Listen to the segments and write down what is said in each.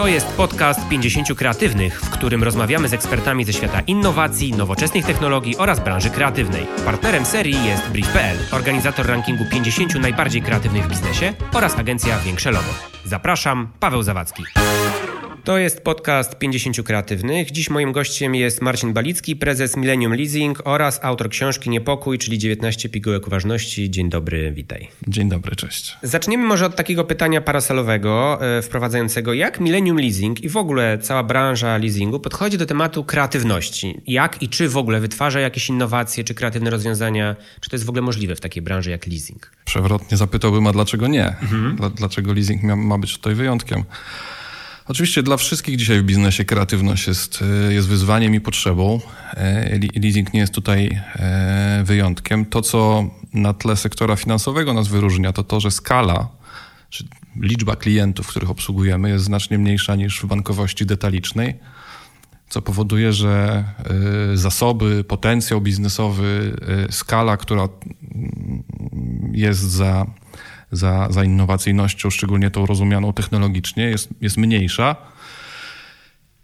To jest podcast 50 kreatywnych, w którym rozmawiamy z ekspertami ze świata innowacji, nowoczesnych technologii oraz branży kreatywnej. Partnerem serii jest Brief.pl, organizator rankingu 50 najbardziej kreatywnych w biznesie oraz agencja Większe Logo. Zapraszam, Paweł Zawadzki. To jest podcast 50 kreatywnych. Dziś moim gościem jest Marcin Balicki, prezes Millennium Leasing oraz autor książki Niepokój, czyli 19 pigułek uważności. Dzień dobry, witaj. Dzień dobry, cześć. Zaczniemy może od takiego pytania parasolowego, e, wprowadzającego. Jak Millennium Leasing i w ogóle cała branża leasingu podchodzi do tematu kreatywności? Jak i czy w ogóle wytwarza jakieś innowacje czy kreatywne rozwiązania? Czy to jest w ogóle możliwe w takiej branży jak leasing? Przewrotnie zapytałbym, a dlaczego nie? Mhm. Dlaczego leasing ma, ma być tutaj wyjątkiem? Oczywiście dla wszystkich dzisiaj w biznesie kreatywność jest, e, jest wyzwaniem i potrzebą. E, leasing nie jest tutaj e, wyjątkiem. To, co na tle sektora finansowego nas wyróżnia, to to, że skala, czy liczba klientów, których obsługujemy, jest znacznie mniejsza niż w bankowości detalicznej, co powoduje, że zasoby, potencjał biznesowy, skala, która mm, jest za za, za innowacyjnością, szczególnie tą rozumianą technologicznie, jest, jest mniejsza.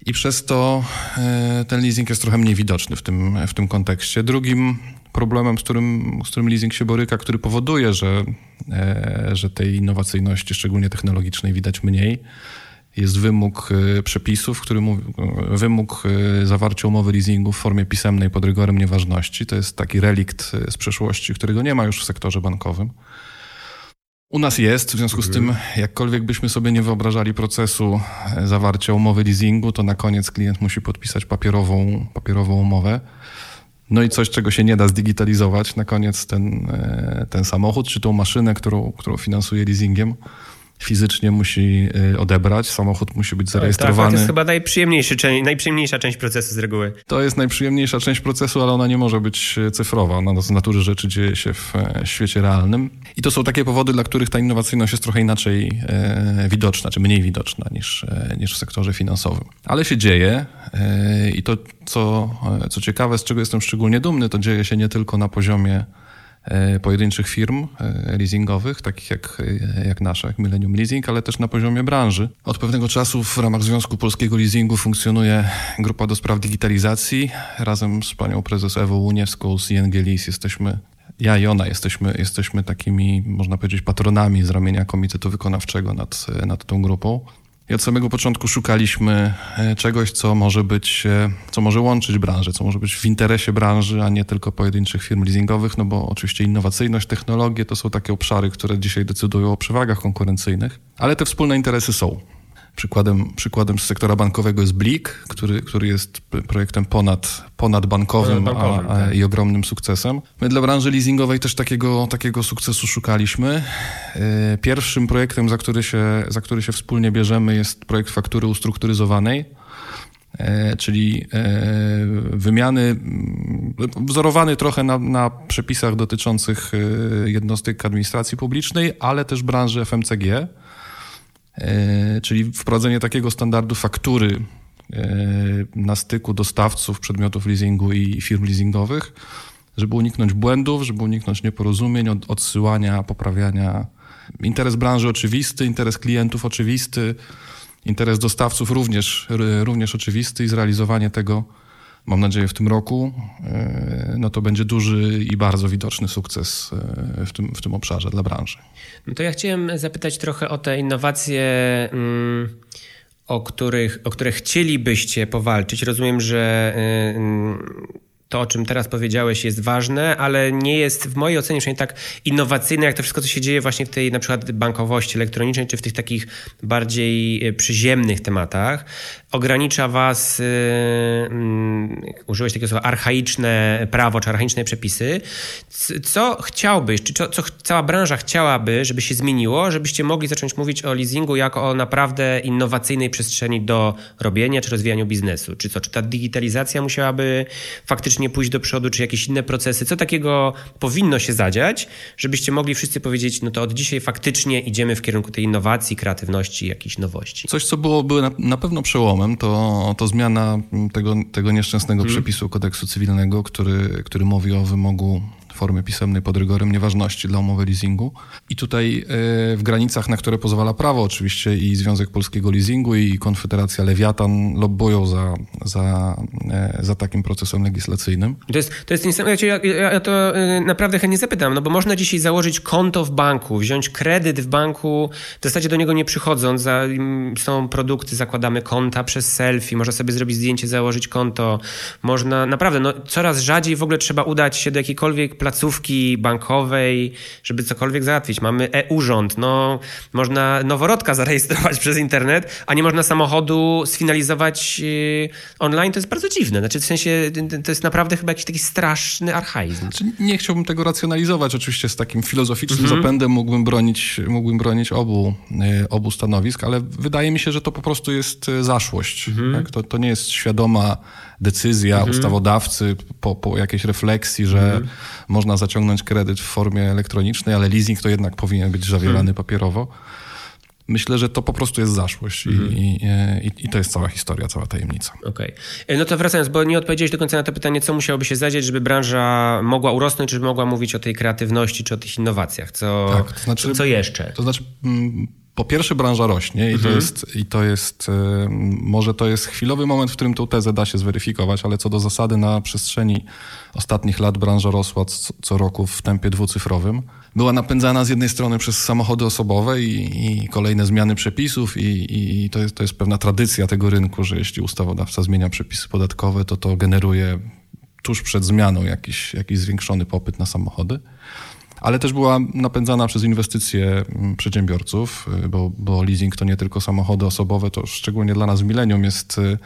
I przez to e, ten leasing jest trochę mniej widoczny w tym, w tym kontekście. Drugim problemem, z którym, z którym leasing się boryka, który powoduje, że, e, że tej innowacyjności, szczególnie technologicznej, widać mniej, jest wymóg e, przepisów, który mówi, wymóg zawarcia umowy leasingu w formie pisemnej pod rygorem nieważności. To jest taki relikt z przeszłości, którego nie ma już w sektorze bankowym. U nas jest, w związku z tym, mhm. jakkolwiek byśmy sobie nie wyobrażali procesu e, zawarcia umowy leasingu, to na koniec klient musi podpisać papierową, papierową umowę. No i coś, czego się nie da zdigitalizować, na koniec ten, e, ten samochód, czy tą maszynę, którą, którą finansuje leasingiem, fizycznie musi y, odebrać, samochód musi być zarejestrowany. Tak, to jest chyba najprzyjemniejszy, najprzyjemniejsza część procesu z reguły. To jest najprzyjemniejsza część procesu, ale ona nie może być y, cyfrowa. Ona z natury rzeczy dzieje się w e, świecie realnym. I to są takie powody, dla których ta innowacyjność jest trochę inaczej e, widoczna, czy mniej widoczna niż, e, niż w sektorze finansowym. Ale się dzieje i to, co, co ciekawe, z czego jestem szczególnie dumny, to dzieje się nie tylko na poziomie pojedynczych firm e, leasingowych, takich jak, e, jak nasza, jak Millennium Leasing, ale też na poziomie branży. Od pewnego czasu w ramach Związku Polskiego Leasingu funkcjonuje grupa do spraw digitalizacji. Razem z panią prezes Ewą Uniewską z ING Lease jesteśmy ja i ona jesteśmy, jesteśmy takimi, można powiedzieć, patronami z ramienia Komitetu Wykonawczego nad, nad tą grupą. I od samego początku szukaliśmy e, czegoś, co może być, e, co może łączyć branżę, co może być w interesie branży, a nie tylko pojedynczych firm leasingowych, no bo oczywiście innowacyjność, technologie to są takie obszary, które dzisiaj decydują o przewagach konkurencyjnych, ale te wspólne interesy są. Przykładem, przykładem z sektora bankowego jest Blik, który, który jest projektem ponad, ponadbankowym, bankowym, a, a, tak. i ogromnym sukcesem. My dla branży leasingowej też takiego, takiego sukcesu szukaliśmy. E, pierwszym projektem, za który, się, za który się wspólnie bierzemy, jest projekt faktury ustrukturyzowanej e, czyli e, wymiany, wzorowany trochę na, na, przepisach dotyczących jednostek administracji publicznej, ale też branży FMCG. E, czyli wprowadzenie takiego standardu faktury e, na styku dostawców przedmiotów leasingu i firm leasingowych, żeby uniknąć błędów, żeby uniknąć nieporozumień, odsyłania, poprawiania. Interes branży oczywisty, interes klientów oczywisty, interes dostawców również, również oczywisty i zrealizowanie tego mam nadzieję w tym roku, e, no to będzie duży i bardzo widoczny sukces e, w tym, w tym obszarze dla branży. No to ja chciałem zapytać trochę o te innowacje. Mm, o, których, o które chcielibyście powalczyć. Rozumiem, że y, mm, to, o czym teraz powiedziałeś, jest ważne, ale nie jest w mojej ocenie przynajmniej tak innowacyjne, jak to wszystko, co się dzieje właśnie w tej na przykład bankowości elektronicznej, czy w tych takich bardziej e, przyziemnych tematach. Ogranicza was, yy, użyłeś takiego słowa, archaiczne prawo, czy archaiczne przepisy. Co chciałbyś, czy co, co cała branża chciałaby, żeby się zmieniło, żebyście mogli zacząć mówić o leasingu jako o naprawdę innowacyjnej przestrzeni do robienia, czy rozwijania biznesu? Czy co, czy ta digitalizacja musiałaby faktycznie pójść do przodu, czy jakieś inne procesy? Co takiego powinno się zadziać, żebyście mogli wszyscy powiedzieć, no to od dzisiaj faktycznie idziemy w kierunku tej innowacji, kreatywności, jakiejś nowości? Coś, co byłoby na, na pewno przełomem, to, to zmiana tego, tego nieszczęsnego hmm. przepisu kodeksu cywilnego, który, który mówi o wymogu formy pisemnej pod rygorem nieważności dla umowy leasingu. I tutaj w granicach, na które pozwala prawo oczywiście i Związek Polskiego Leasingu i Konfederacja Lewiatan lobbują za, za, za takim procesem legislacyjnym. To jest, to jest niesamowite. Ja, ja, ja to naprawdę chętnie zapytam, no bo można dzisiaj założyć konto w banku, wziąć kredyt w banku, w zasadzie do niego nie przychodząc, za, są produkty, zakładamy konta przez selfie, można sobie zrobić zdjęcie, założyć konto, można, naprawdę, no coraz rzadziej w ogóle trzeba udać się do jakiejkolwiek placówki bankowej, żeby cokolwiek załatwić. Mamy e-urząd, no można noworodka zarejestrować przez internet, a nie można samochodu sfinalizować yy, online, to jest bardzo dziwne. Znaczy w sensie to jest naprawdę chyba jakiś taki straszny archaizm. Znaczy, nie chciałbym tego racjonalizować oczywiście z takim filozoficznym mhm. zapędem mógłbym bronić, mógłbym bronić obu, obu stanowisk, ale wydaje mi się, że to po prostu jest zaszłość. Mhm. Tak? To, to nie jest świadoma decyzja mhm. ustawodawcy po, po jakiejś refleksji, że mhm. Można zaciągnąć kredyt w formie elektronicznej, ale leasing to jednak powinien być zawierany mhm. papierowo. Myślę, że to po prostu jest zaszłość mhm. i, i, i, to jest cała historia, cała tajemnica. Okej. Okay. No to wracając, bo nie odpowiedziałeś do końca na to pytanie, co musiałoby się zadziać, żeby branża mogła urosnąć, żeby mogła mówić o tej kreatywności czy o tych innowacjach. Co, tak, to znaczy, co jeszcze? To znaczy... Po pierwsze branża rośnie i mhm. to jest, i to jest może to jest chwilowy moment, w którym tą tezę da się zweryfikować, ale co do zasady na przestrzeni ostatnich lat branża rosła co, co roku w tempie dwucyfrowym. Była napędzana z jednej strony przez samochody osobowe i, i kolejne zmiany przepisów i, i, to, jest, to jest pewna tradycja tego rynku, że jeśli ustawodawca zmienia przepisy podatkowe, to to generuje tuż przed zmianą jakiś, jakiś zwiększony popyt na samochody ale też była napędzana przez inwestycje mm, przedsiębiorców, y, bo, bo leasing to nie tylko samochody osobowe, to szczególnie dla nas w Millennium jest, y,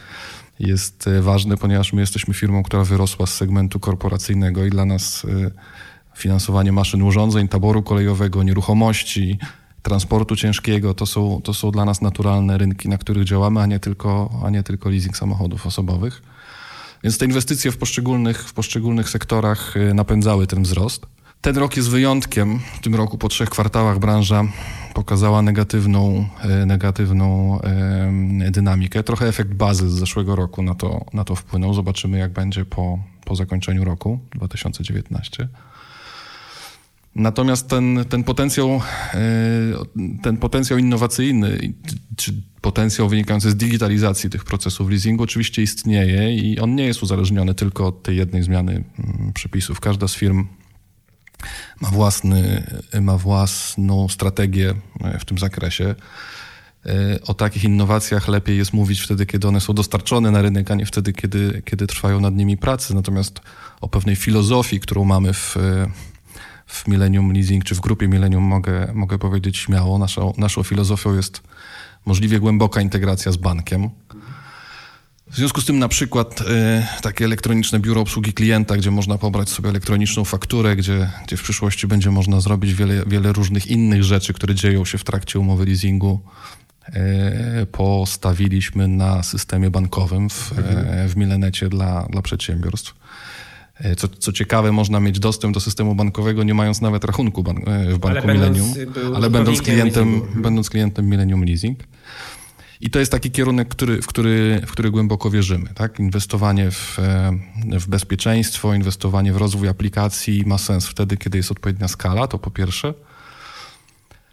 jest y, ważne, ponieważ my jesteśmy firmą, która wyrosła z segmentu korporacyjnego i dla nas finansowanie maszyn, urządzeń, taboru kolejowego, nieruchomości, transportu ciężkiego to są, to są dla nas naturalne rynki, na których działamy, a nie tylko, a nie tylko leasing samochodów osobowych. Więc te inwestycje w poszczególnych, w poszczególnych sektorach napędzały ten wzrost. Ten rok jest wyjątkiem. W tym roku po trzech kwartałach branża pokazała negatywną, e, negatywną dynamikę. Trochę efekt bazy z zeszłego roku na to, na to wpłynął. Zobaczymy, jak będzie po, po zakończeniu roku 2019. Natomiast ten, ten, potencjał, e, ten potencjał innowacyjny, czy potencjał wynikający z digitalizacji tych procesów leasingu oczywiście istnieje i on nie jest uzależniony tylko od tej jednej zmiany mm, przepisów. Każda z firm ma, własny, ma własną strategię e, w tym zakresie. E, o takich innowacjach lepiej jest mówić wtedy, kiedy one są dostarczone na rynek, a nie wtedy, kiedy, kiedy trwają nad nimi prace. Natomiast o pewnej filozofii, którą mamy w, w Millennium Leasing czy w grupie Millennium mogę, mogę powiedzieć śmiało. Naszą, naszą filozofią jest możliwie głęboka integracja z bankiem. W związku z tym na przykład y, takie elektroniczne biuro obsługi klienta, gdzie można pobrać sobie elektroniczną fakturę, gdzie, gdzie w przyszłości będzie można zrobić wiele, wiele różnych innych rzeczy, które dzieją się w trakcie umowy leasingu, y, postawiliśmy na systemie bankowym w, y, w Milenecie dla, dla przedsiębiorstw. Co, co, ciekawe, można mieć dostęp do systemu bankowego, nie mając nawet rachunku ban w banku ale Millennium, ale będąc klientem, będąc klientem Millennium Leasing. I to jest taki kierunek, który, w, który, w który głęboko wierzymy. Tak? Inwestowanie w, e, w bezpieczeństwo, inwestowanie w rozwój aplikacji ma sens wtedy, kiedy jest odpowiednia skala, to po pierwsze.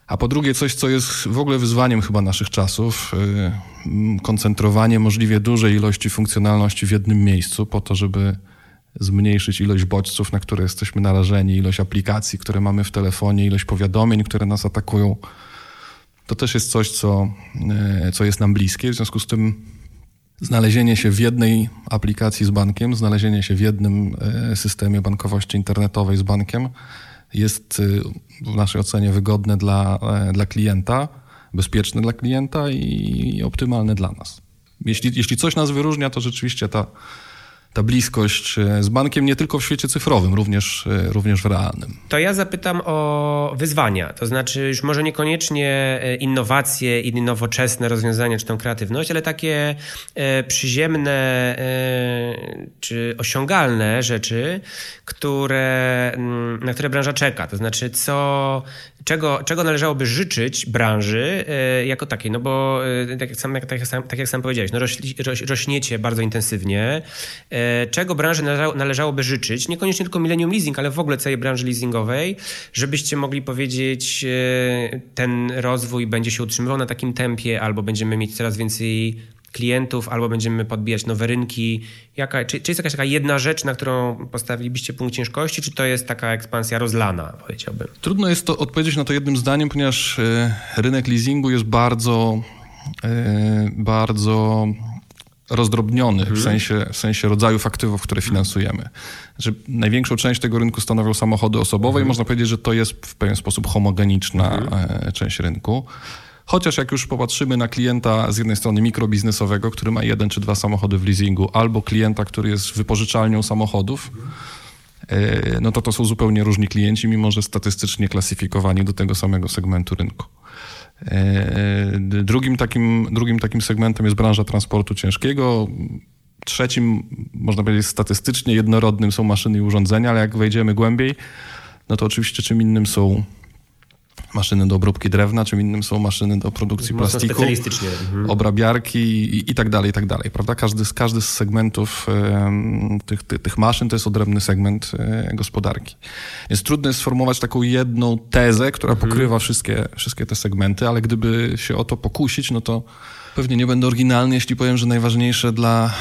A po drugie, coś, co jest w ogóle wyzwaniem chyba naszych czasów, e, koncentrowanie możliwie dużej ilości funkcjonalności w jednym miejscu, po to, żeby zmniejszyć ilość bodźców, na które jesteśmy narażeni, ilość aplikacji, które mamy w telefonie, ilość powiadomień, które nas atakują to też jest coś, co, e, co jest nam bliskie. W związku z tym znalezienie się w jednej aplikacji z bankiem, znalezienie się w jednym e, systemie bankowości internetowej z bankiem jest e, w naszej ocenie wygodne dla, dla klienta, bezpieczne dla klienta i optymalne dla nas. Jeśli, jeśli coś nas wyróżnia, to rzeczywiście ta ta bliskość e, z bankiem nie tylko w świecie cyfrowym, również, e, również w realnym. To ja zapytam o wyzwania, to znaczy już może niekoniecznie e, innowacje i nowoczesne rozwiązania, czy tą kreatywność, ale takie przyziemne czy osiągalne rzeczy, które, mm, na które branża czeka. To znaczy, co czego, czego należałoby życzyć branży e, jako takiej, no bo e, tak jak sam, tak jak sam, tak jak sam powiedziałeś, no rośli, roś, rośniecie bardzo intensywnie. E, czego branży należało, należałoby życzyć, niekoniecznie tylko Millennium Leasing, ale w ogóle całej branży leasingowej, żebyście mogli powiedzieć, ten rozwój będzie się utrzymywał na takim tempie, albo będziemy mieć coraz więcej klientów, albo będziemy podbijać nowe rynki. Jaka, czy, czy jest jakaś taka jedna rzecz, na którą postawilibyście punkt ciężkości, czy to jest taka ekspansja rozlana, powiedziałbym? Trudno jest to odpowiedzieć na to jednym zdaniem, ponieważ y, rynek leasingu jest bardzo, y, bardzo rozdrobniony w, mhm. sensie, w sensie rodzajów aktywów, które finansujemy. Że największą część tego rynku stanowią samochody osobowe i mhm. można powiedzieć, że to jest w pewien sposób homogeniczna mhm. część rynku. Chociaż jak już popatrzymy na klienta z jednej strony mikrobiznesowego, który ma jeden czy dwa samochody w leasingu, albo klienta, który jest wypożyczalnią samochodów, e, no to to są zupełnie różni klienci, mimo że statystycznie klasyfikowani do tego samego segmentu rynku. E, drugim takim, drugim takim segmentem jest branża transportu ciężkiego. Trzecim, można powiedzieć, statystycznie jednorodnym są maszyny i urządzenia, ale jak wejdziemy głębiej, no to oczywiście czym innym są maszyny do obróbki drewna, czym innym są maszyny do produkcji Mocno plastiku. Mhm. obrabiarki i, i, tak dalej, i tak dalej, prawda? Każdy, każdy z segmentów e, tych, tych, tych, maszyn to jest odrębny segment e, gospodarki. Jest trudno sformułować taką jedną tezę, która mhm. pokrywa wszystkie, wszystkie te segmenty, ale gdyby się o to pokusić, no to pewnie nie będę oryginalny, jeśli powiem, że najważniejsze dla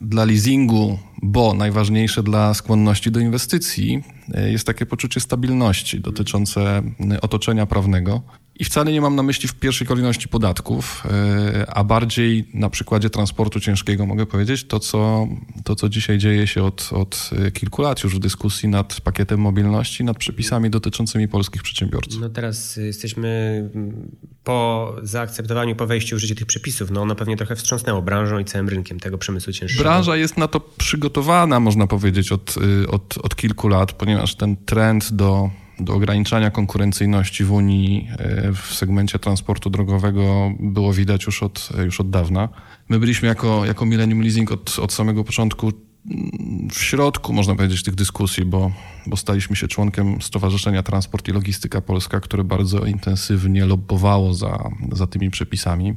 dla leasingu, bo najważniejsze dla skłonności do inwestycji jest takie poczucie stabilności dotyczące e, otoczenia prawnego. I wcale nie mam na myśli w pierwszej kolejności podatków, e, a bardziej na przykładzie transportu ciężkiego mogę powiedzieć to, co, to, co dzisiaj dzieje się od, od kilku lat już w dyskusji nad pakietem mobilności, nad przepisami dotyczącymi polskich przedsiębiorców. No teraz jesteśmy po zaakceptowaniu, po wejściu w życie tych przepisów. No ono pewnie trochę wstrząsnęło branżą i całym rynkiem tego przemysłu ciężkiego. Branża jest na to przygotowana, można powiedzieć, od, y, od, od kilku lat, ponieważ ten trend do do ograniczania konkurencyjności w Unii e, w segmencie transportu drogowego było widać już od, już od dawna. My byliśmy jako, jako Millennium Leasing od, od samego początku mm, w środku, można powiedzieć, tych dyskusji, bo, bo staliśmy się członkiem Stowarzyszenia Transport i Logistyka Polska, które bardzo intensywnie lobbowało za, za tymi przepisami,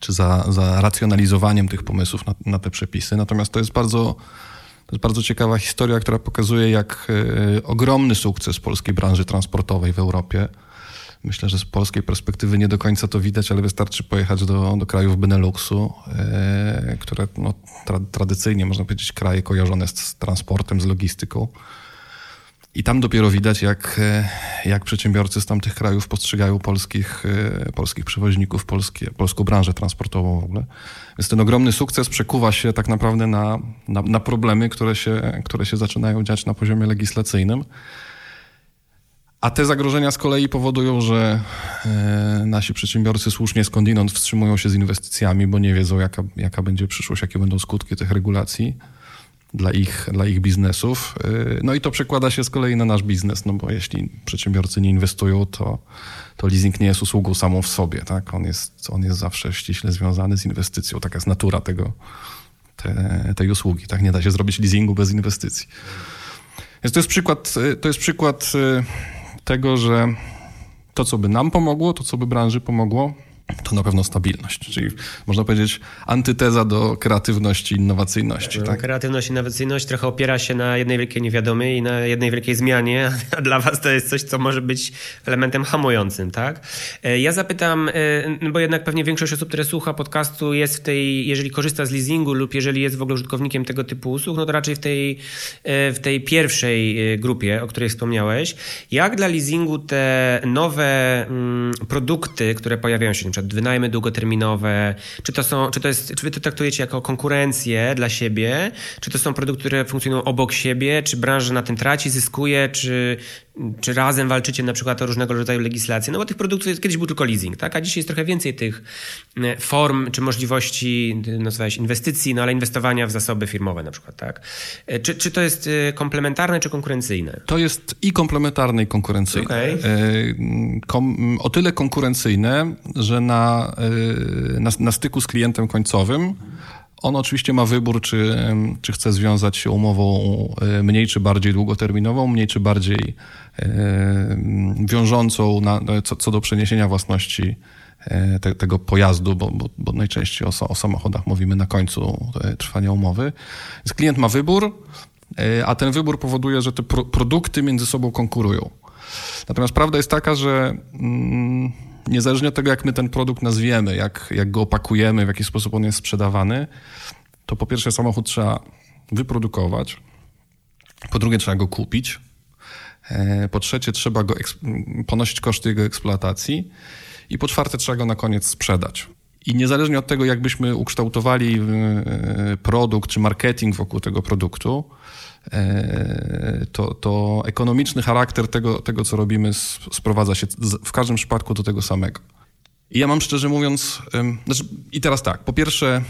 czy za, za racjonalizowaniem tych pomysłów na, na te przepisy. Natomiast to jest bardzo to jest bardzo ciekawa historia, która pokazuje, jak e, ogromny sukces polskiej branży transportowej w Europie. Myślę, że z polskiej perspektywy nie do końca to widać, ale wystarczy pojechać do, do krajów Beneluxu, e, które no, tra tradycyjnie, można powiedzieć, kraje kojarzone z transportem, z logistyką. I tam dopiero widać, jak, e, jak przedsiębiorcy z tamtych krajów postrzegają polskich, e, polskich przewoźników, polskie, polską branżę transportową w ogóle. Więc ten ogromny sukces przekuwa się tak naprawdę na, na, na problemy, które się, które się zaczynają dziać na poziomie legislacyjnym. A te zagrożenia z kolei powodują, że e, nasi przedsiębiorcy słusznie skądinąd wstrzymują się z inwestycjami, bo nie wiedzą, jaka, jaka będzie przyszłość, jakie będą skutki tych regulacji dla ich, dla ich biznesów. Y, no i to przekłada się z kolei na nasz biznes, no bo jeśli przedsiębiorcy nie inwestują, to, to leasing nie jest usługą samą w sobie, tak? On jest, on jest zawsze ściśle związany z inwestycją. Taka jest natura tego, te, tej usługi, tak? Nie da się zrobić leasingu bez inwestycji. Więc to jest przykład, y, to jest przykład y, tego, że to, co by nam pomogło, to, co by branży pomogło, to na pewno stabilność, czyli można powiedzieć antyteza do kreatywności, innowacyjności. No, tak? Kreatywność, innowacyjność trochę opiera się na jednej wielkiej niewiadomej i na jednej wielkiej zmianie, a dla was to jest coś, co może być elementem hamującym, tak? E, ja zapytam, e, no bo jednak pewnie większość osób, które słucha podcastu jest w tej, jeżeli korzysta z leasingu lub jeżeli jest w ogóle użytkownikiem tego typu usług, no to raczej w tej, e, w tej pierwszej grupie, o której wspomniałeś. Jak dla leasingu te nowe mm, produkty, które pojawiają się, przykład wynajmy długoterminowe, czy to są, czy to jest, czy wy to traktujecie jako konkurencję dla siebie, czy to są produkty, które funkcjonują obok siebie, czy branża na tym traci, zyskuje, czy, czy razem walczycie na przykład o różnego rodzaju legislacje? No bo tych produktów jest, kiedyś był tylko leasing, tak? A dzisiaj jest trochę więcej tych e, form, czy możliwości, nazwałeś inwestycji, no ale inwestowania w zasoby firmowe na przykład, tak? E, czy, czy to jest e, komplementarne, czy konkurencyjne? To jest i komplementarne, i konkurencyjne. Okay. Kom, o tyle konkurencyjne, że na, na, na styku z klientem końcowym On oczywiście ma wybór, czy, czy chce związać się umową e, mniej czy bardziej długoterminową, mniej czy bardziej wiążącą na, co, co do przeniesienia własności te, tego pojazdu, bo, bo, bo najczęściej o, o, samochodach mówimy na końcu trwania umowy. Więc klient ma wybór, a ten wybór powoduje, że te pro, produkty między sobą konkurują. Natomiast prawda jest taka, że mm, niezależnie od tego, jak my ten produkt nazwiemy, jak, jak go opakujemy, w jaki sposób on jest sprzedawany, to po pierwsze samochód trzeba wyprodukować, po drugie trzeba go kupić, e, po trzecie trzeba go ponosić koszty jego eksploatacji i po czwarte trzeba go na koniec sprzedać. I niezależnie od tego, jakbyśmy ukształtowali e, produkt czy marketing wokół tego produktu, E, to, to ekonomiczny charakter tego, tego, co robimy, sprowadza się w każdym przypadku do tego samego. I ja mam szczerze mówiąc, znaczy, i teraz tak, po pierwsze,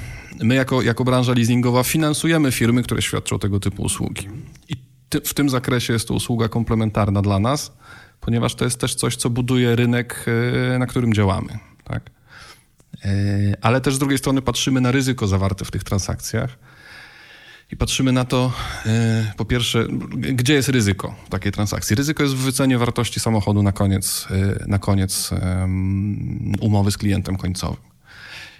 my jako, jako branża leasingowa finansujemy firmy, które świadczą tego typu usługi. I ty, w tym zakresie jest to usługa komplementarna dla nas, ponieważ to jest też coś, co buduje rynek, e, na którym działamy. Tak? E, ale też z drugiej strony patrzymy na ryzyko zawarte w tych transakcjach i patrzymy na to, e, po pierwsze, gdzie jest ryzyko takiej transakcji. Ryzyko jest w wycenie wartości samochodu na koniec, e, na koniec umowy z klientem końcowym.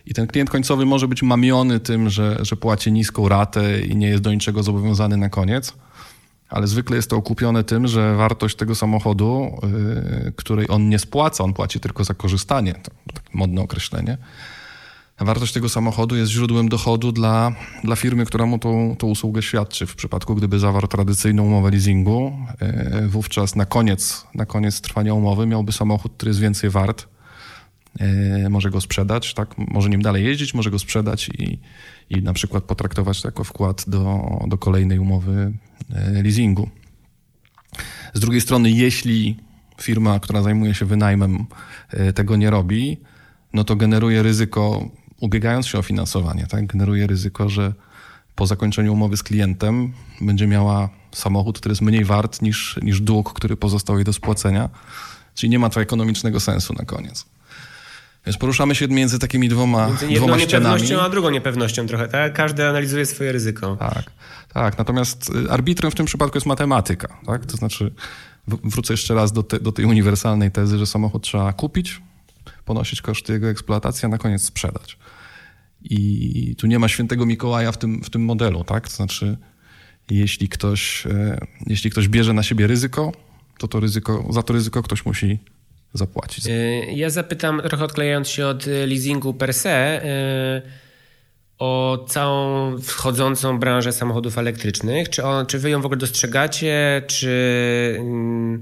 I ten klient końcowy może być mamiony tym, że, że płaci niską ratę i nie jest do niczego zobowiązany na koniec, ale zwykle jest to okupione tym, że wartość tego samochodu, e, której on nie spłaca, on płaci tylko za korzystanie, to takie modne określenie, wartość tego samochodu jest źródłem dochodu dla, dla firmy, która mu tą, tą usługę świadczy. W przypadku, gdyby zawarł tradycyjną umowę leasingu, e, wówczas na koniec, na koniec trwania umowy miałby samochód, który jest więcej wart. E, może go sprzedać, tak? może nim dalej jeździć, może go sprzedać i, i na przykład potraktować to jako wkład do, do kolejnej umowy e, leasingu. Z drugiej strony, jeśli firma, która zajmuje się wynajmem, tego nie robi, no to generuje ryzyko ubiegając się o finansowanie, tak, generuje ryzyko, że po zakończeniu umowy z klientem będzie miała samochód, który jest mniej wart niż, niż dług, który pozostał jej do spłacenia. Czyli nie ma to ekonomicznego sensu na koniec. Więc poruszamy się między takimi dwoma, między jedną dwoma niepewnością, a drugą niepewnością trochę, tak? Każdy analizuje swoje ryzyko. Tak, tak. Natomiast y, arbitrem w tym przypadku jest matematyka, tak? To znaczy, wrócę jeszcze raz do, te, do tej uniwersalnej tezy, że samochód trzeba kupić, ponosić koszty jego eksploatacji, a na koniec sprzedać. I tu nie ma świętego Mikołaja w tym, w tym modelu, tak? To znaczy, jeśli ktoś, e, jeśli ktoś bierze na siebie ryzyko, to, to ryzyko, za to ryzyko ktoś musi zapłacić. E, ja zapytam, trochę odklejając się od leasingu per se, e, o całą wchodzącą branżę samochodów elektrycznych. Czy, on, czy wy ją w ogóle dostrzegacie, czy mm,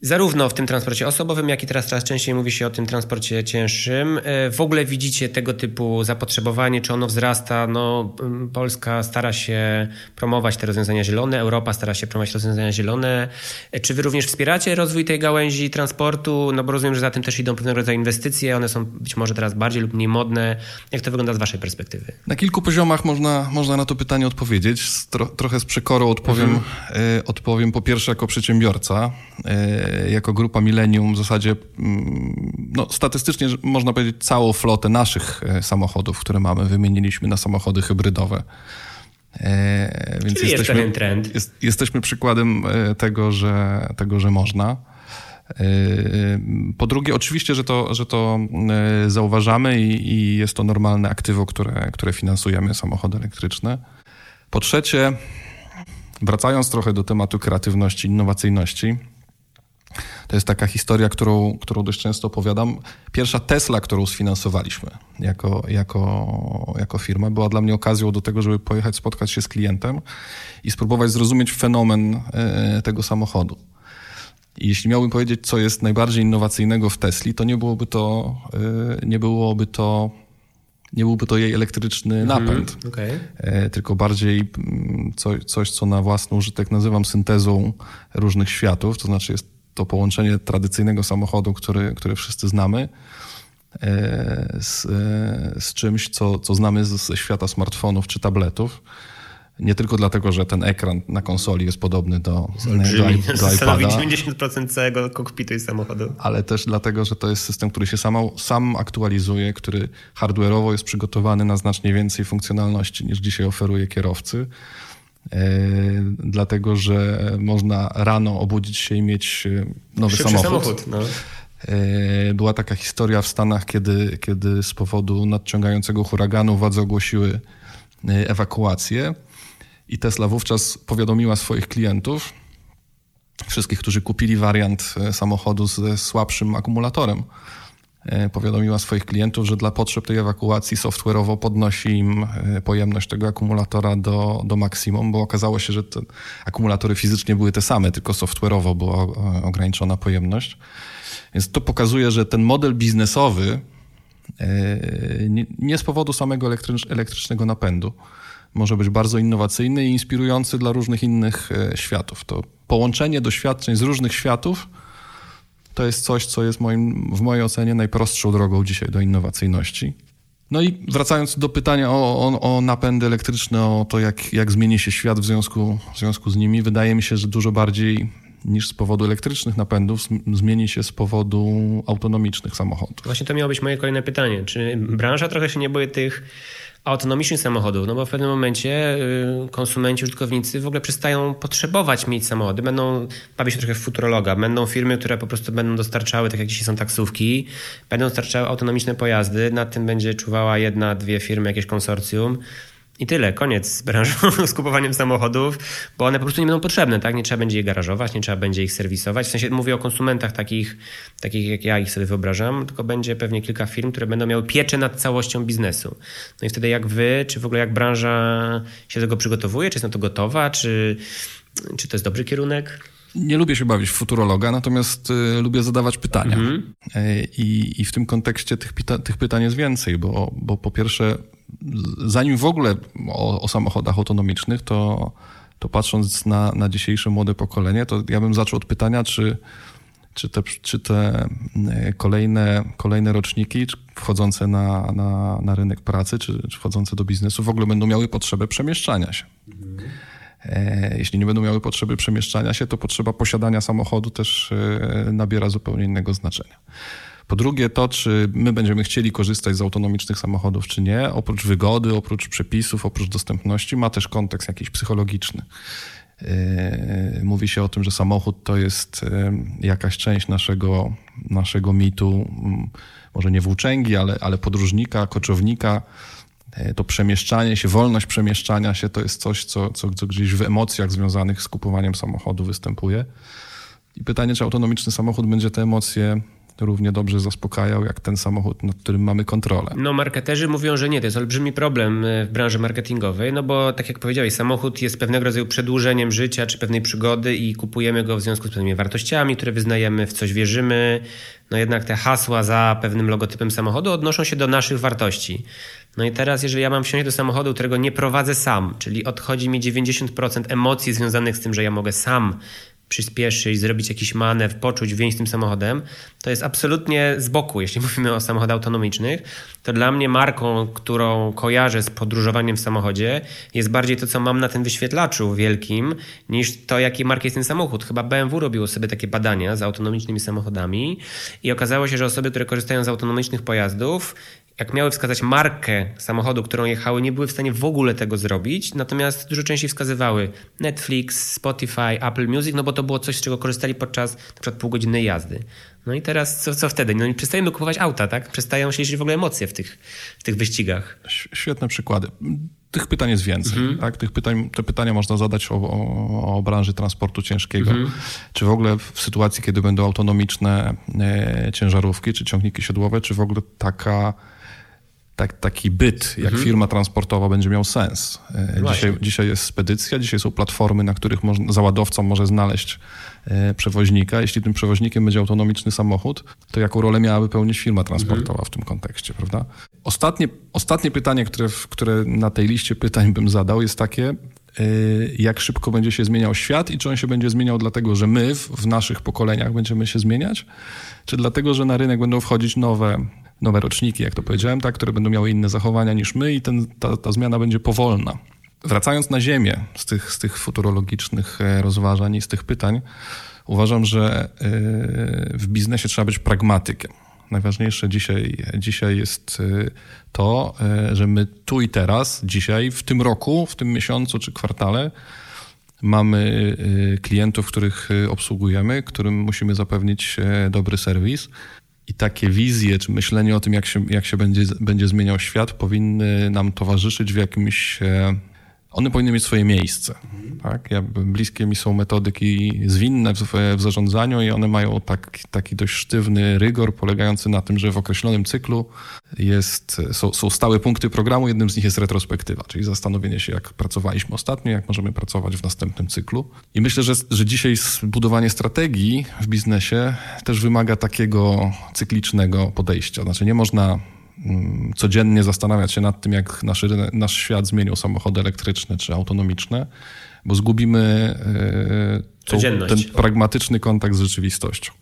Zarówno w tym transporcie osobowym, jak i teraz coraz częściej mówi się o tym transporcie cięższym. E, w ogóle widzicie tego typu zapotrzebowanie, czy ono wzrasta? No, Polska stara się promować te rozwiązania zielone, Europa stara się promować rozwiązania zielone. E, czy wy również wspieracie rozwój tej gałęzi transportu? No bo rozumiem, że za tym też idą pewnego rodzaju inwestycje, one są być może teraz bardziej lub mniej modne. Jak to wygląda z waszej perspektywy? Na kilku poziomach można, można na to pytanie odpowiedzieć. Tro, trochę z przekorą odpowiem, mhm. y, odpowiem po pierwsze jako przedsiębiorca. Y, jako grupa Millennium w zasadzie mm, no, statystycznie można powiedzieć całą flotę naszych e, samochodów, które mamy, wymieniliśmy na samochody hybrydowe. E, więc Czyli jesteśmy, jest trend. Jest, jesteśmy przykładem e, tego, że, tego, że można. Po drugie, oczywiście, że to, że to zauważamy i, i jest to normalne aktywo, które, które finansujemy, samochody elektryczne. Po trzecie, wracając trochę do tematu kreatywności, innowacyjności, to jest taka historia, którą, którą dość często opowiadam. Pierwsza Tesla, którą sfinansowaliśmy jako, jako, jako firma, była dla mnie okazją do tego, żeby pojechać, spotkać się z klientem i spróbować zrozumieć fenomen e, tego samochodu. I jeśli miałbym powiedzieć, co jest najbardziej innowacyjnego w Tesli, to nie byłoby to, e, nie byłoby to nie byłby to jej elektryczny mhm, napęd, okay. E, tylko bardziej mm, coś, coś, co na własny użytek nazywam syntezą różnych światów, to znaczy jest to połączenie tradycyjnego samochodu, który, który wszyscy znamy, e, z, e, z czymś, co, co znamy ze świata smartfonów czy tabletów. Nie tylko dlatego, że ten ekran na konsoli jest podobny do, Olbrzymi. do, do iPada. 90% całego kokpitu i samochodu. Ale też dlatego, że to jest system, który się sam, sam aktualizuje, który hardware'owo jest przygotowany na znacznie więcej funkcjonalności niż dzisiaj oferuje kierowcy. E, dlatego, że można rano obudzić się i mieć e, nowy Szybszy samochód. samochód no. E, była taka historia w Stanach, kiedy, kiedy z powodu nadciągającego huraganu władze ogłosiły ewakuację i Tesla wówczas powiadomiła swoich klientów, wszystkich, którzy kupili wariant samochodu ze słabszym akumulatorem, powiadomiła swoich klientów, że dla potrzeb tej ewakuacji software'owo podnosi im e, pojemność tego akumulatora do, do maksimum, bo okazało się, że te akumulatory fizycznie były te same, tylko software'owo była e, ograniczona pojemność. Więc to pokazuje, że ten model biznesowy nie z powodu samego elektrycznego napędu może być bardzo innowacyjny i inspirujący dla różnych innych światów. To połączenie doświadczeń z różnych światów to jest coś, co jest moim, w mojej ocenie najprostszą drogą dzisiaj do innowacyjności. No i wracając do pytania o, o, o, napędy elektryczne, o to, jak, jak zmieni się świat w związku, w związku z nimi, wydaje mi się, że dużo bardziej niż z powodu elektrycznych napędów zmieni się z powodu autonomicznych samochodów. Właśnie to miało być moje kolejne pytanie. Czy branża trochę się nie boi tych autonomicznych samochodów, no bo w pewnym momencie y, konsumenci, użytkownicy w ogóle przestają potrzebować mieć samochody, będą bawić się trochę w futurologa, będą firmy, które po prostu będą dostarczały, tak jak dzisiaj są taksówki, będą dostarczały autonomiczne pojazdy, nad tym będzie czuwała jedna, dwie firmy, jakieś konsorcjum, i tyle, koniec z branżą, z kupowaniem samochodów, bo one po prostu nie będą potrzebne, tak? Nie trzeba będzie je garażować, nie trzeba będzie ich serwisować. W sensie mówię o konsumentach takich, takich jak ja ich sobie wyobrażam, tylko będzie pewnie kilka firm, które będą miały pieczę nad całością biznesu. No i wtedy jak wy, czy w ogóle jak branża się do tego przygotowuje, czy jest na to gotowa, czy, czy to jest dobry kierunek? Nie lubię się bawić w futurologa, natomiast y, lubię zadawać pytania. Mhm. Y, I, I w tym kontekście tych, pyta, tych pytań jest więcej, bo, bo po pierwsze zanim w ogóle o, o samochodach autonomicznych, to, to patrząc na, na dzisiejsze młode pokolenie, to ja bym zaczął od pytania, czy, czy te, czy te e, kolejne, kolejne roczniki wchodzące na, na, na rynek pracy, czy, czy wchodzące do biznesu w ogóle będą miały potrzebę przemieszczania się. Mhm. Jeśli nie będą miały potrzeby przemieszczania się, to potrzeba posiadania samochodu też e, nabiera zupełnie innego znaczenia. Po drugie, to, czy my będziemy chcieli korzystać z autonomicznych samochodów, czy nie, oprócz wygody, oprócz przepisów, oprócz dostępności, ma też kontekst jakiś psychologiczny. Yy, mówi się o tym, że samochód to jest yy, jakaś część naszego, naszego mitu, mm, może nie włóczęgi, ale, ale podróżnika, koczownika. Yy, to przemieszczanie się, wolność przemieszczania się to jest coś, co, co, co gdzieś w emocjach związanych z kupowaniem samochodu występuje. I pytanie, czy autonomiczny samochód będzie te emocje równie dobrze zaspokajał jak ten samochód, nad którym mamy kontrolę. No marketerzy mówią, że nie, to jest olbrzymi problem e, w branży marketingowej, no bo tak jak powiedziałeś, samochód jest pewnego rodzaju przedłużeniem życia czy pewnej przygody i kupujemy go w związku z pewnymi wartościami, które wyznajemy, w coś wierzymy. No jednak te hasła za pewnym logotypem samochodu odnoszą się do naszych wartości. No i teraz, jeżeli ja mam wsiąść do samochodu, którego nie prowadzę sam, czyli odchodzi mi 90% emocji związanych z tym, że ja mogę sam przyspieszyć, zrobić jakiś manewr, poczuć więź tym samochodem, to jest absolutnie z boku, jeśli mówimy o samochodach autonomicznych. To dla mnie marką, którą kojarzę z podróżowaniem w samochodzie, jest bardziej to, co mam na tym wyświetlaczu wielkim, niż to, jaki marki jest ten samochód. Chyba BMW robiło sobie takie badania z autonomicznymi samochodami i okazało się, że osoby, które korzystają z autonomicznych pojazdów, jak miały wskazać markę samochodu, którą jechały, nie były w stanie w ogóle tego zrobić, natomiast dużo częściej wskazywały Netflix, Spotify, Apple Music, no bo to było coś, z czego korzystali podczas na przykład półgodzinnej jazdy. No i teraz co, co wtedy? No i przestajemy kupować auta, tak? Przestają się liczyć w ogóle emocje w tych, w tych wyścigach. Świetne przykłady. Tych pytań jest więcej. Mhm. Tak? Tych pytań, te pytania można zadać o, o, o branży transportu ciężkiego. Mhm. Czy w ogóle w sytuacji, kiedy będą autonomiczne e, ciężarówki, czy ciągniki siodłowe, czy w ogóle taka tak, taki byt, jak mhm. firma transportowa będzie miał sens. E, dzisiaj, dzisiaj jest spedycja, dzisiaj są platformy, na których można, załadowca może znaleźć e, przewoźnika. Jeśli tym przewoźnikiem będzie autonomiczny samochód, to jaką rolę miałaby pełnić firma transportowa mhm. w tym kontekście, prawda? Ostatnie, ostatnie pytanie, które, które na tej liście pytań bym zadał, jest takie, e, jak szybko będzie się zmieniał świat i czy on się będzie zmieniał dlatego, że my w, w naszych pokoleniach będziemy się zmieniać, czy dlatego, że na rynek będą wchodzić nowe nowe roczniki, jak to powiedziałem, tak, które będą miały inne zachowania niż my i ten, ta, ta zmiana będzie powolna. wracając na ziemię z tych, z tych futurologicznych e, rozważań i z tych pytań, uważam, że e, w biznesie trzeba być pragmatykiem. Najważniejsze dzisiaj, dzisiaj jest e, to, że my tu i teraz, dzisiaj, w tym roku, w tym miesiącu czy kwartale, mamy klientów, których obsługujemy, którym musimy zapewnić dobry serwis. I takie wizje, czy myślenie o tym, jak się, jak się będzie, będzie zmieniał świat, powinny nam towarzyszyć w jakimś one powinny mieć swoje miejsce. Tak? Ja, bliskie mi są metodyki zwinne w, w zarządzaniu i one mają tak, taki dość sztywny rygor polegający na tym, że w określonym cyklu jest, są, są stałe punkty programu, jednym z nich jest retrospektywa, czyli zastanowienie się, jak pracowaliśmy ostatnio, jak możemy pracować w następnym cyklu. I myślę, że, że dzisiaj budowanie strategii w biznesie też wymaga takiego cyklicznego podejścia. Znaczy nie można codziennie zastanawiać się nad tym, jak nasz, nasz świat zmienił samochody elektryczne czy autonomiczne, bo zgubimy e, tą, ten pragmatyczny kontakt z rzeczywistością.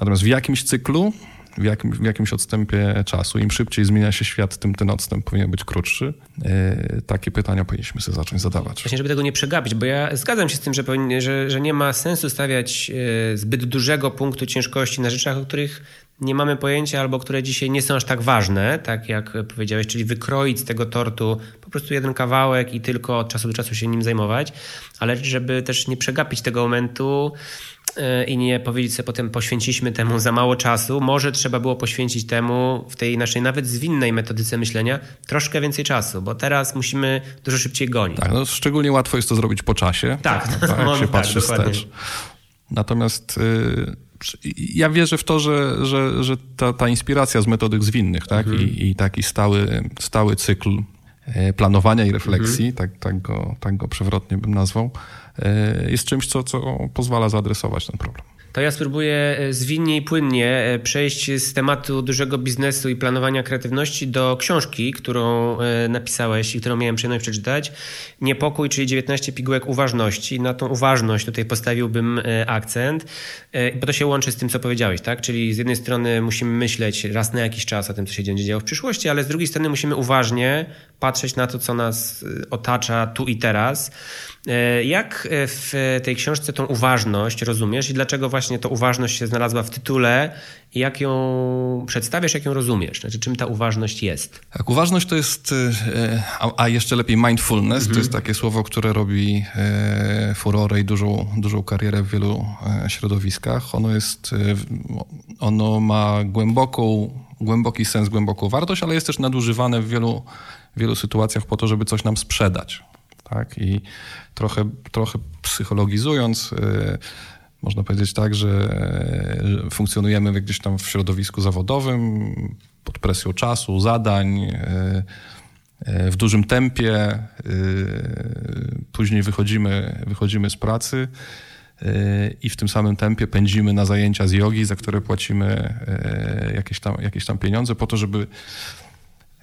Natomiast w jakimś cyklu, w, jakim, w jakimś odstępie czasu, im szybciej zmienia się świat, tym ten odstęp powinien być krótszy. E, takie pytania powinniśmy sobie zacząć zadawać. Właśnie, żeby tego nie przegapić, bo ja zgadzam się z tym, że, powinien, że, że nie ma sensu stawiać e, zbyt dużego punktu ciężkości na rzeczach, o których nie mamy pojęcia albo które dzisiaj nie są aż tak ważne, tak jak powiedziałeś, czyli wykroić z tego tortu po prostu jeden kawałek i tylko od czasu do czasu się nim zajmować, ale żeby też nie przegapić tego momentu e, i nie powiedzieć sobie potem poświęciliśmy temu za mało czasu, może trzeba było poświęcić temu w tej naszej nawet zwinnej metodyce myślenia troszkę więcej czasu, bo teraz musimy dużo szybciej gonić. Tak, no szczególnie łatwo jest to zrobić po czasie. Tak, tak, tak jak się patrzy tak, wstecz. Natomiast y, ja wierzę w to, że, że, że ta, ta inspiracja z metodyk zwinnych tak? Mhm. I, I, taki stały, stały cykl e, planowania i refleksji, mhm. tak, tak, go, tak go przewrotnie bym nazwał, e, jest czymś, co, co pozwala zaadresować ten problem to ja spróbuję e, zwinnie i płynnie e, przejść z tematu dużego biznesu i planowania kreatywności do książki, którą e, napisałeś i którą miałem przyjemność przeczytać. Niepokój, czyli 19 pigułek uważności. Na tą uważność tutaj postawiłbym akcent, bo to się łączy z tym, co powiedziałeś, tak? Czyli z jednej strony musimy myśleć raz na jakiś czas o tym, co się będzie działo w przyszłości, ale z drugiej strony musimy uważnie patrzeć na to, co nas otacza tu i teraz. Jak w tej książce tą uważność rozumiesz i dlaczego właśnie ta uważność się znalazła w tytule i jak ją przedstawiasz, jak ją rozumiesz? Znaczy, czym ta uważność jest? Tak, uważność to jest, e, a, jeszcze lepiej mindfulness, mhm. to jest takie słowo, które robi e, furorę i dużą, dużą karierę w wielu e, środowiskach. Ono jest, ono ma głęboką, głęboki sens, głęboką wartość, ale jest też nadużywane w wielu, wielu sytuacjach po to, żeby coś nam sprzedać. Tak? I trochę, trochę psychologizując, można powiedzieć tak, że funkcjonujemy gdzieś tam w środowisku zawodowym, pod presją czasu, zadań, e, w dużym tempie. Później wychodzimy, wychodzimy z pracy i w tym samym tempie pędzimy na zajęcia z jogi, za które płacimy jakieś tam, jakieś tam pieniądze po to, żeby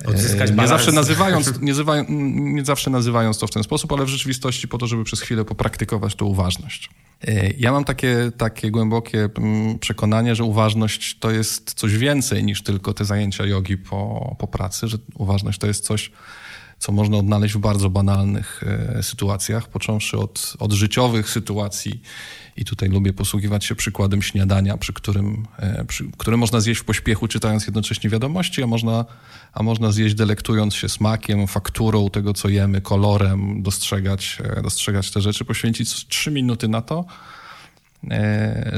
Odzyskać nie zawsze, nazywając, nie, nie zawsze nazywając to w ten sposób, ale w rzeczywistości po to, żeby przez chwilę popraktykować tą uważność. Ja mam takie, takie głębokie mm, przekonanie, że uważność to jest coś więcej niż tylko te zajęcia jogi po, po pracy, że uważność to jest coś, co można odnaleźć w bardzo banalnych e, sytuacjach, począwszy od, od życiowych sytuacji. I tutaj lubię posługiwać się przykładem śniadania, przy którym, e, przy, które można zjeść w pośpiechu, czytając jednocześnie wiadomości, a można, a można zjeść delektując się smakiem, fakturą tego, co jemy, kolorem, dostrzegać, e, dostrzegać te rzeczy, poświęcić trzy minuty na to,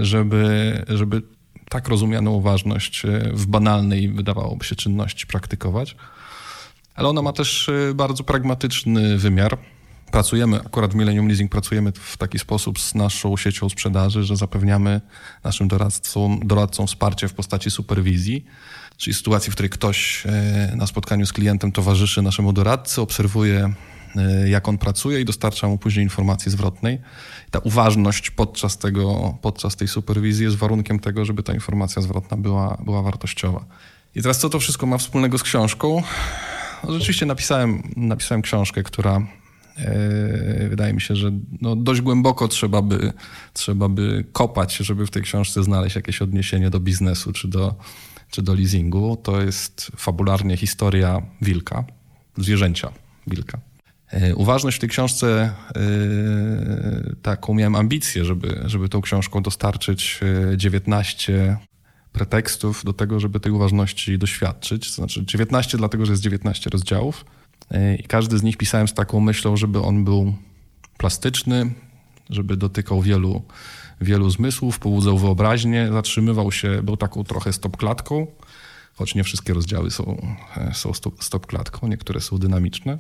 żeby, żeby tak rozumianą uważność w banalnej, wydawałoby się, czynności praktykować ale ona ma też y, bardzo pragmatyczny wymiar. Pracujemy, akurat w Millennium Leasing pracujemy w taki sposób z naszą siecią sprzedaży, że zapewniamy naszym doradcom, doradcom wsparcie w postaci superwizji, czyli sytuacji, w której ktoś y, na spotkaniu z klientem towarzyszy naszemu doradcy, obserwuje y, jak on pracuje i dostarcza mu później informacji zwrotnej. Ta uważność podczas, tego, podczas tej superwizji jest warunkiem tego, żeby ta informacja zwrotna była, była wartościowa. I teraz co to wszystko ma wspólnego z książką? Rzeczywiście napisałem, napisałem książkę, która e, wydaje mi się, że no dość głęboko trzeba by, trzeba by kopać, żeby w tej książce znaleźć jakieś odniesienie do biznesu czy do, czy do leasingu. To jest fabularnie historia wilka, zwierzęcia wilka. E, uważność w tej książce, e, taką miałem ambicję, żeby, żeby tą książką dostarczyć 19 pretekstów do tego, żeby tej uważności doświadczyć. To znaczy 19 dlatego, że jest 19 rozdziałów i każdy z nich pisałem z taką myślą, żeby on był plastyczny, żeby dotykał wielu, wielu zmysłów, pobudzał wyobraźnię, zatrzymywał się, był taką trochę stopklatką, choć nie wszystkie rozdziały są, e, są stopklatką, niektóre są dynamiczne.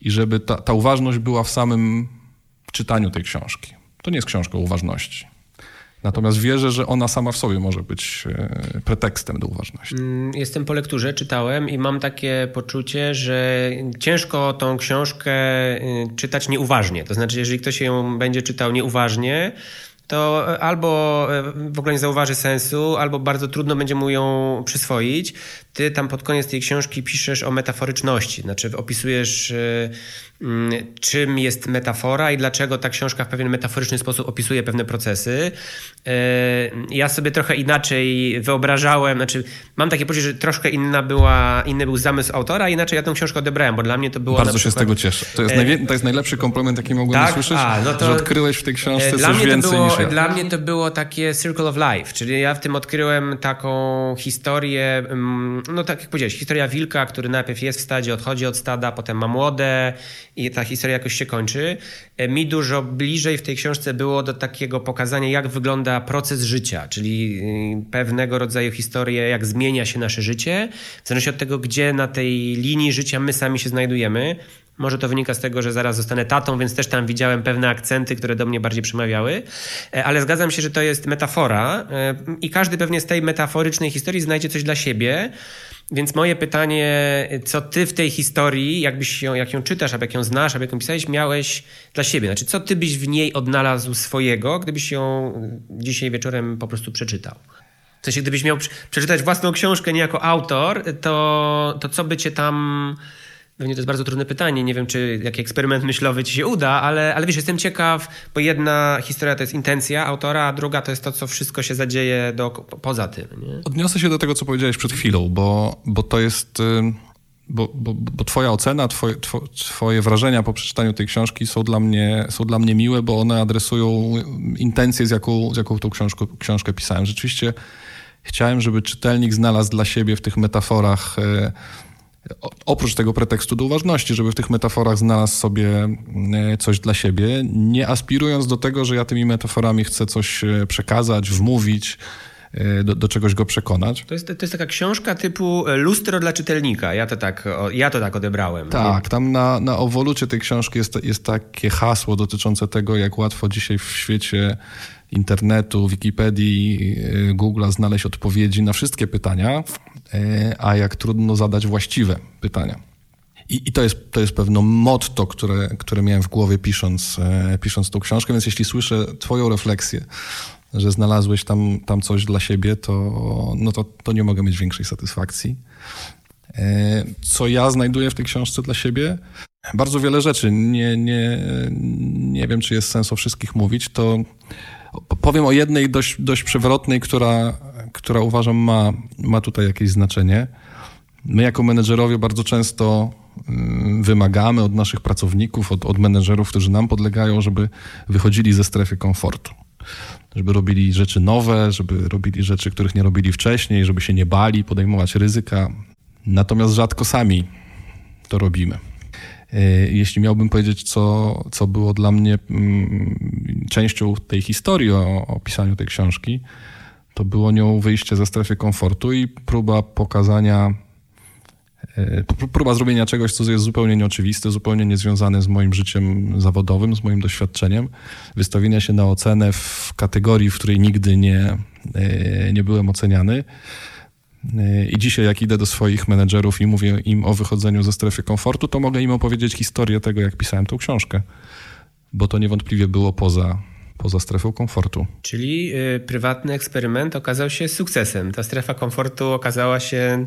I żeby ta, ta uważność była w samym czytaniu tej książki. To nie jest książka o uważności. Natomiast wierzę, że ona sama w sobie może być e, pretekstem do uważności. Mm, jestem po lekturze, czytałem i mam takie poczucie, że ciężko tą książkę y, czytać nieuważnie. To znaczy, jeżeli ktoś ją będzie czytał nieuważnie, to albo e, w ogóle nie zauważy sensu, albo bardzo trudno będzie mu ją przyswoić. Ty tam pod koniec tej książki piszesz o metaforyczności, znaczy opisujesz e, czym jest metafora i dlaczego ta książka w pewien metaforyczny sposób opisuje pewne procesy. E, ja sobie trochę inaczej wyobrażałem, znaczy mam takie poczucie, że troszkę inna była, inny był zamysł autora, inaczej ja tę książkę odebrałem, bo dla mnie to było Bardzo się z tego cieszę. To jest, e, to jest najlepszy komplement, jaki mogłem tak? usłyszeć, A, no to, że odkryłeś w tej książce e, dla coś więcej było, niż ja. Dla mnie to było takie circle of life, czyli ja w tym odkryłem taką historię, mm, no tak jak powiedziałeś, historia wilka, który najpierw jest w stadzie, odchodzi od stada, potem ma młode, i ta historia jakoś się kończy. E, mi dużo bliżej w tej książce było do takiego pokazania, jak wygląda proces życia, czyli y, pewnego rodzaju historię, jak zmienia się nasze życie, w zależności od tego, gdzie na tej linii życia my sami się znajdujemy. Może to wynika z tego, że zaraz zostanę tatą, więc też tam widziałem pewne akcenty, które do mnie bardziej przemawiały, e, ale zgadzam się, że to jest metafora e, i każdy pewnie z tej metaforycznej historii znajdzie coś dla siebie. Więc moje pytanie, co ty w tej historii, jakbyś ją, jak ją czytasz, albo jak ją znasz, albo jak ją pisałeś, miałeś dla siebie? Znaczy, co ty byś w niej odnalazł swojego, gdybyś ją dzisiaj wieczorem po prostu przeczytał? W sensie, gdybyś miał przeczytać własną książkę nie jako autor, to, to co by cię tam Pewnie to jest bardzo trudne pytanie. Nie wiem, czy jaki eksperyment myślowy ci się uda, ale, ale wiesz, jestem ciekaw, bo jedna historia to jest intencja autora, a druga to jest to, co wszystko się zadzieje do, poza tym. Nie? Odniosę się do tego, co powiedziałeś przed chwilą, bo, bo to jest. Bo, bo, bo twoja ocena, twoje, twoje wrażenia po przeczytaniu tej książki są dla mnie, są dla mnie miłe, bo one adresują intencję, z jaką, z jaką tą książkę, książkę pisałem. Rzeczywiście chciałem, żeby czytelnik znalazł dla siebie w tych metaforach e, oprócz tego pretekstu do uważności, żeby w tych metaforach znalazł sobie e, coś dla siebie, nie aspirując do tego, że ja tymi metaforami chcę coś e, przekazać, wmówić, e, do, do, czegoś go przekonać. To jest, to jest taka książka typu lustro dla czytelnika. Ja to tak, ja to tak odebrałem. Tak, tam na, na owolucie tej książki jest, jest takie hasło dotyczące tego, jak łatwo dzisiaj w świecie internetu, Wikipedii, Google'a znaleźć odpowiedzi na wszystkie pytania, E, a jak trudno zadać właściwe pytania. I, i to, jest, to jest pewno motto, które, które miałem w głowie pisząc, e, pisząc tą książkę, więc jeśli słyszę twoją refleksję, że znalazłeś tam, tam coś dla siebie, to, no to, to nie mogę mieć większej satysfakcji. E, co ja znajduję w tej książce dla siebie? Bardzo wiele rzeczy. Nie, nie, nie wiem, czy jest sens o wszystkich mówić. To powiem o jednej dość, dość przewrotnej, która, która uważam ma, ma tutaj jakieś znaczenie. My jako menedżerowie bardzo często mm, wymagamy od naszych pracowników, od, od menedżerów, którzy nam podlegają, żeby wychodzili ze strefy komfortu. Żeby robili rzeczy nowe, żeby robili rzeczy, których nie robili wcześniej, żeby się nie bali podejmować ryzyka. Natomiast rzadko sami to robimy. E, jeśli miałbym powiedzieć, co, co było dla mnie mm, częścią tej historii o, o pisaniu tej książki, to było nią wyjście ze strefy komfortu i próba pokazania, e, próba zrobienia czegoś, co jest zupełnie nieoczywiste, zupełnie niezwiązane z moim życiem zawodowym, z moim doświadczeniem, wystawienia się na ocenę w kategorii, w której nigdy nie, e, nie byłem oceniany. E, I dzisiaj, jak idę do swoich menedżerów i mówię im o wychodzeniu ze strefy komfortu, to mogę im opowiedzieć historię tego, jak pisałem tą książkę, bo to niewątpliwie było poza, poza strefą komfortu. Czyli y, prywatny eksperyment okazał się sukcesem. Ta strefa komfortu okazała się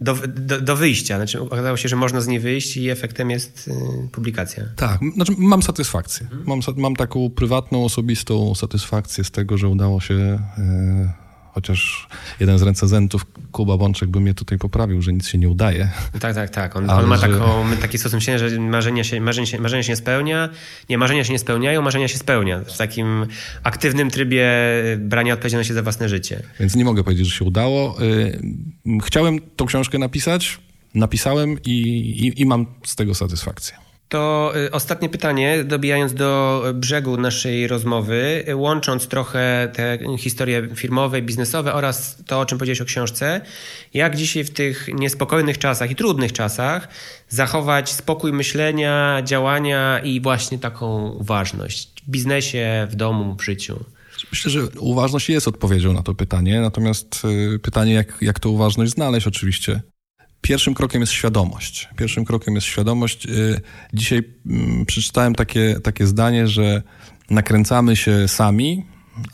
do, do, do, wyjścia. Znaczy, okazało się, że można z niej wyjść i efektem jest y, publikacja. Tak, znaczy, mam satysfakcję. Hmm. Mam, mam taką prywatną, osobistą satysfakcję z tego, że udało się y, chociaż jeden z recenzentów, Kuba Bączek, by mnie tutaj poprawił, że nic się nie udaje. Tak, tak, tak. On, on ma że... taką, taki sposób myślenia, że marzenia się, marzenia, się, marzenia się nie spełnia. Nie, marzenia się nie spełniają, marzenia się spełnia. W takim aktywnym trybie brania odpowiedzialności za własne życie. Więc nie mogę powiedzieć, że się udało. Y, chciałem tą książkę napisać, napisałem i, i, i mam z tego satysfakcję. To y, ostatnie pytanie, dobijając do brzegu naszej rozmowy, łącząc trochę te historie firmowe, biznesowe oraz to, o czym powiedziałeś o książce. Jak dzisiaj w tych niespokojnych czasach i trudnych czasach zachować spokój myślenia, działania i właśnie taką uważność w biznesie, w domu, w życiu? Myślę, że uważność jest odpowiedzią na to pytanie, natomiast y, pytanie, jak, jak tę uważność znaleźć, oczywiście. Pierwszym krokiem jest świadomość. Pierwszym krokiem jest świadomość. Y, dzisiaj mm, przeczytałem takie, takie zdanie, że nakręcamy się sami,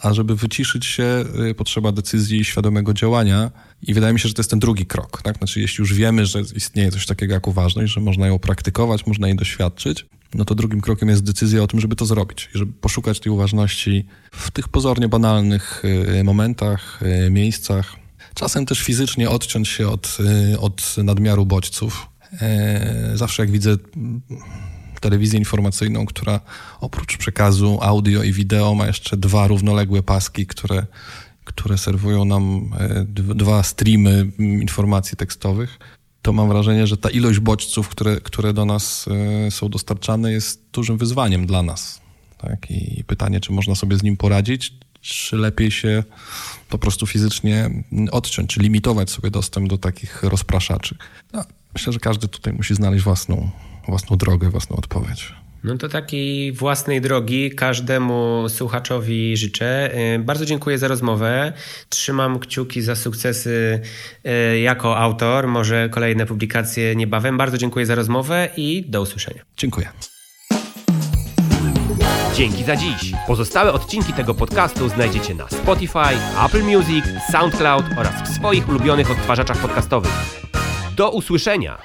a żeby wyciszyć się, y, potrzeba decyzji i świadomego działania. I wydaje mi się, że to jest ten drugi krok. Tak? Znaczy, jeśli już wiemy, że istnieje coś takiego jak uważność, że można ją praktykować, można jej doświadczyć, no to drugim krokiem jest decyzja o tym, żeby to zrobić. I żeby poszukać tej uważności w tych pozornie banalnych y, momentach, miejscach, Czasem też fizycznie odciąć się od, y, od nadmiaru bodźców. E, zawsze jak widzę telewizję informacyjną, która oprócz przekazu audio i wideo ma jeszcze dwa równoległe paski, które, które serwują nam e, dwa streamy informacji tekstowych, to mam wrażenie, że ta ilość bodźców, które, które do nas e, są dostarczane, jest dużym wyzwaniem dla nas. Tak? I pytanie, czy można sobie z nim poradzić, czy lepiej się po prostu fizycznie odciąć, czy limitować sobie dostęp do takich rozpraszaczy. No, myślę, że każdy tutaj musi znaleźć własną, własną drogę, własną odpowiedź. No to takiej własnej drogi każdemu słuchaczowi życzę. Y, bardzo dziękuję za rozmowę. Trzymam kciuki za sukcesy y, jako autor. Może kolejne publikacje niebawem. Bardzo dziękuję za rozmowę i do usłyszenia. Dziękuję. Dzięki za dziś. Pozostałe odcinki tego podcastu znajdziecie na Spotify, Apple Music, SoundCloud oraz w swoich ulubionych odtwarzaczach podcastowych. Do usłyszenia!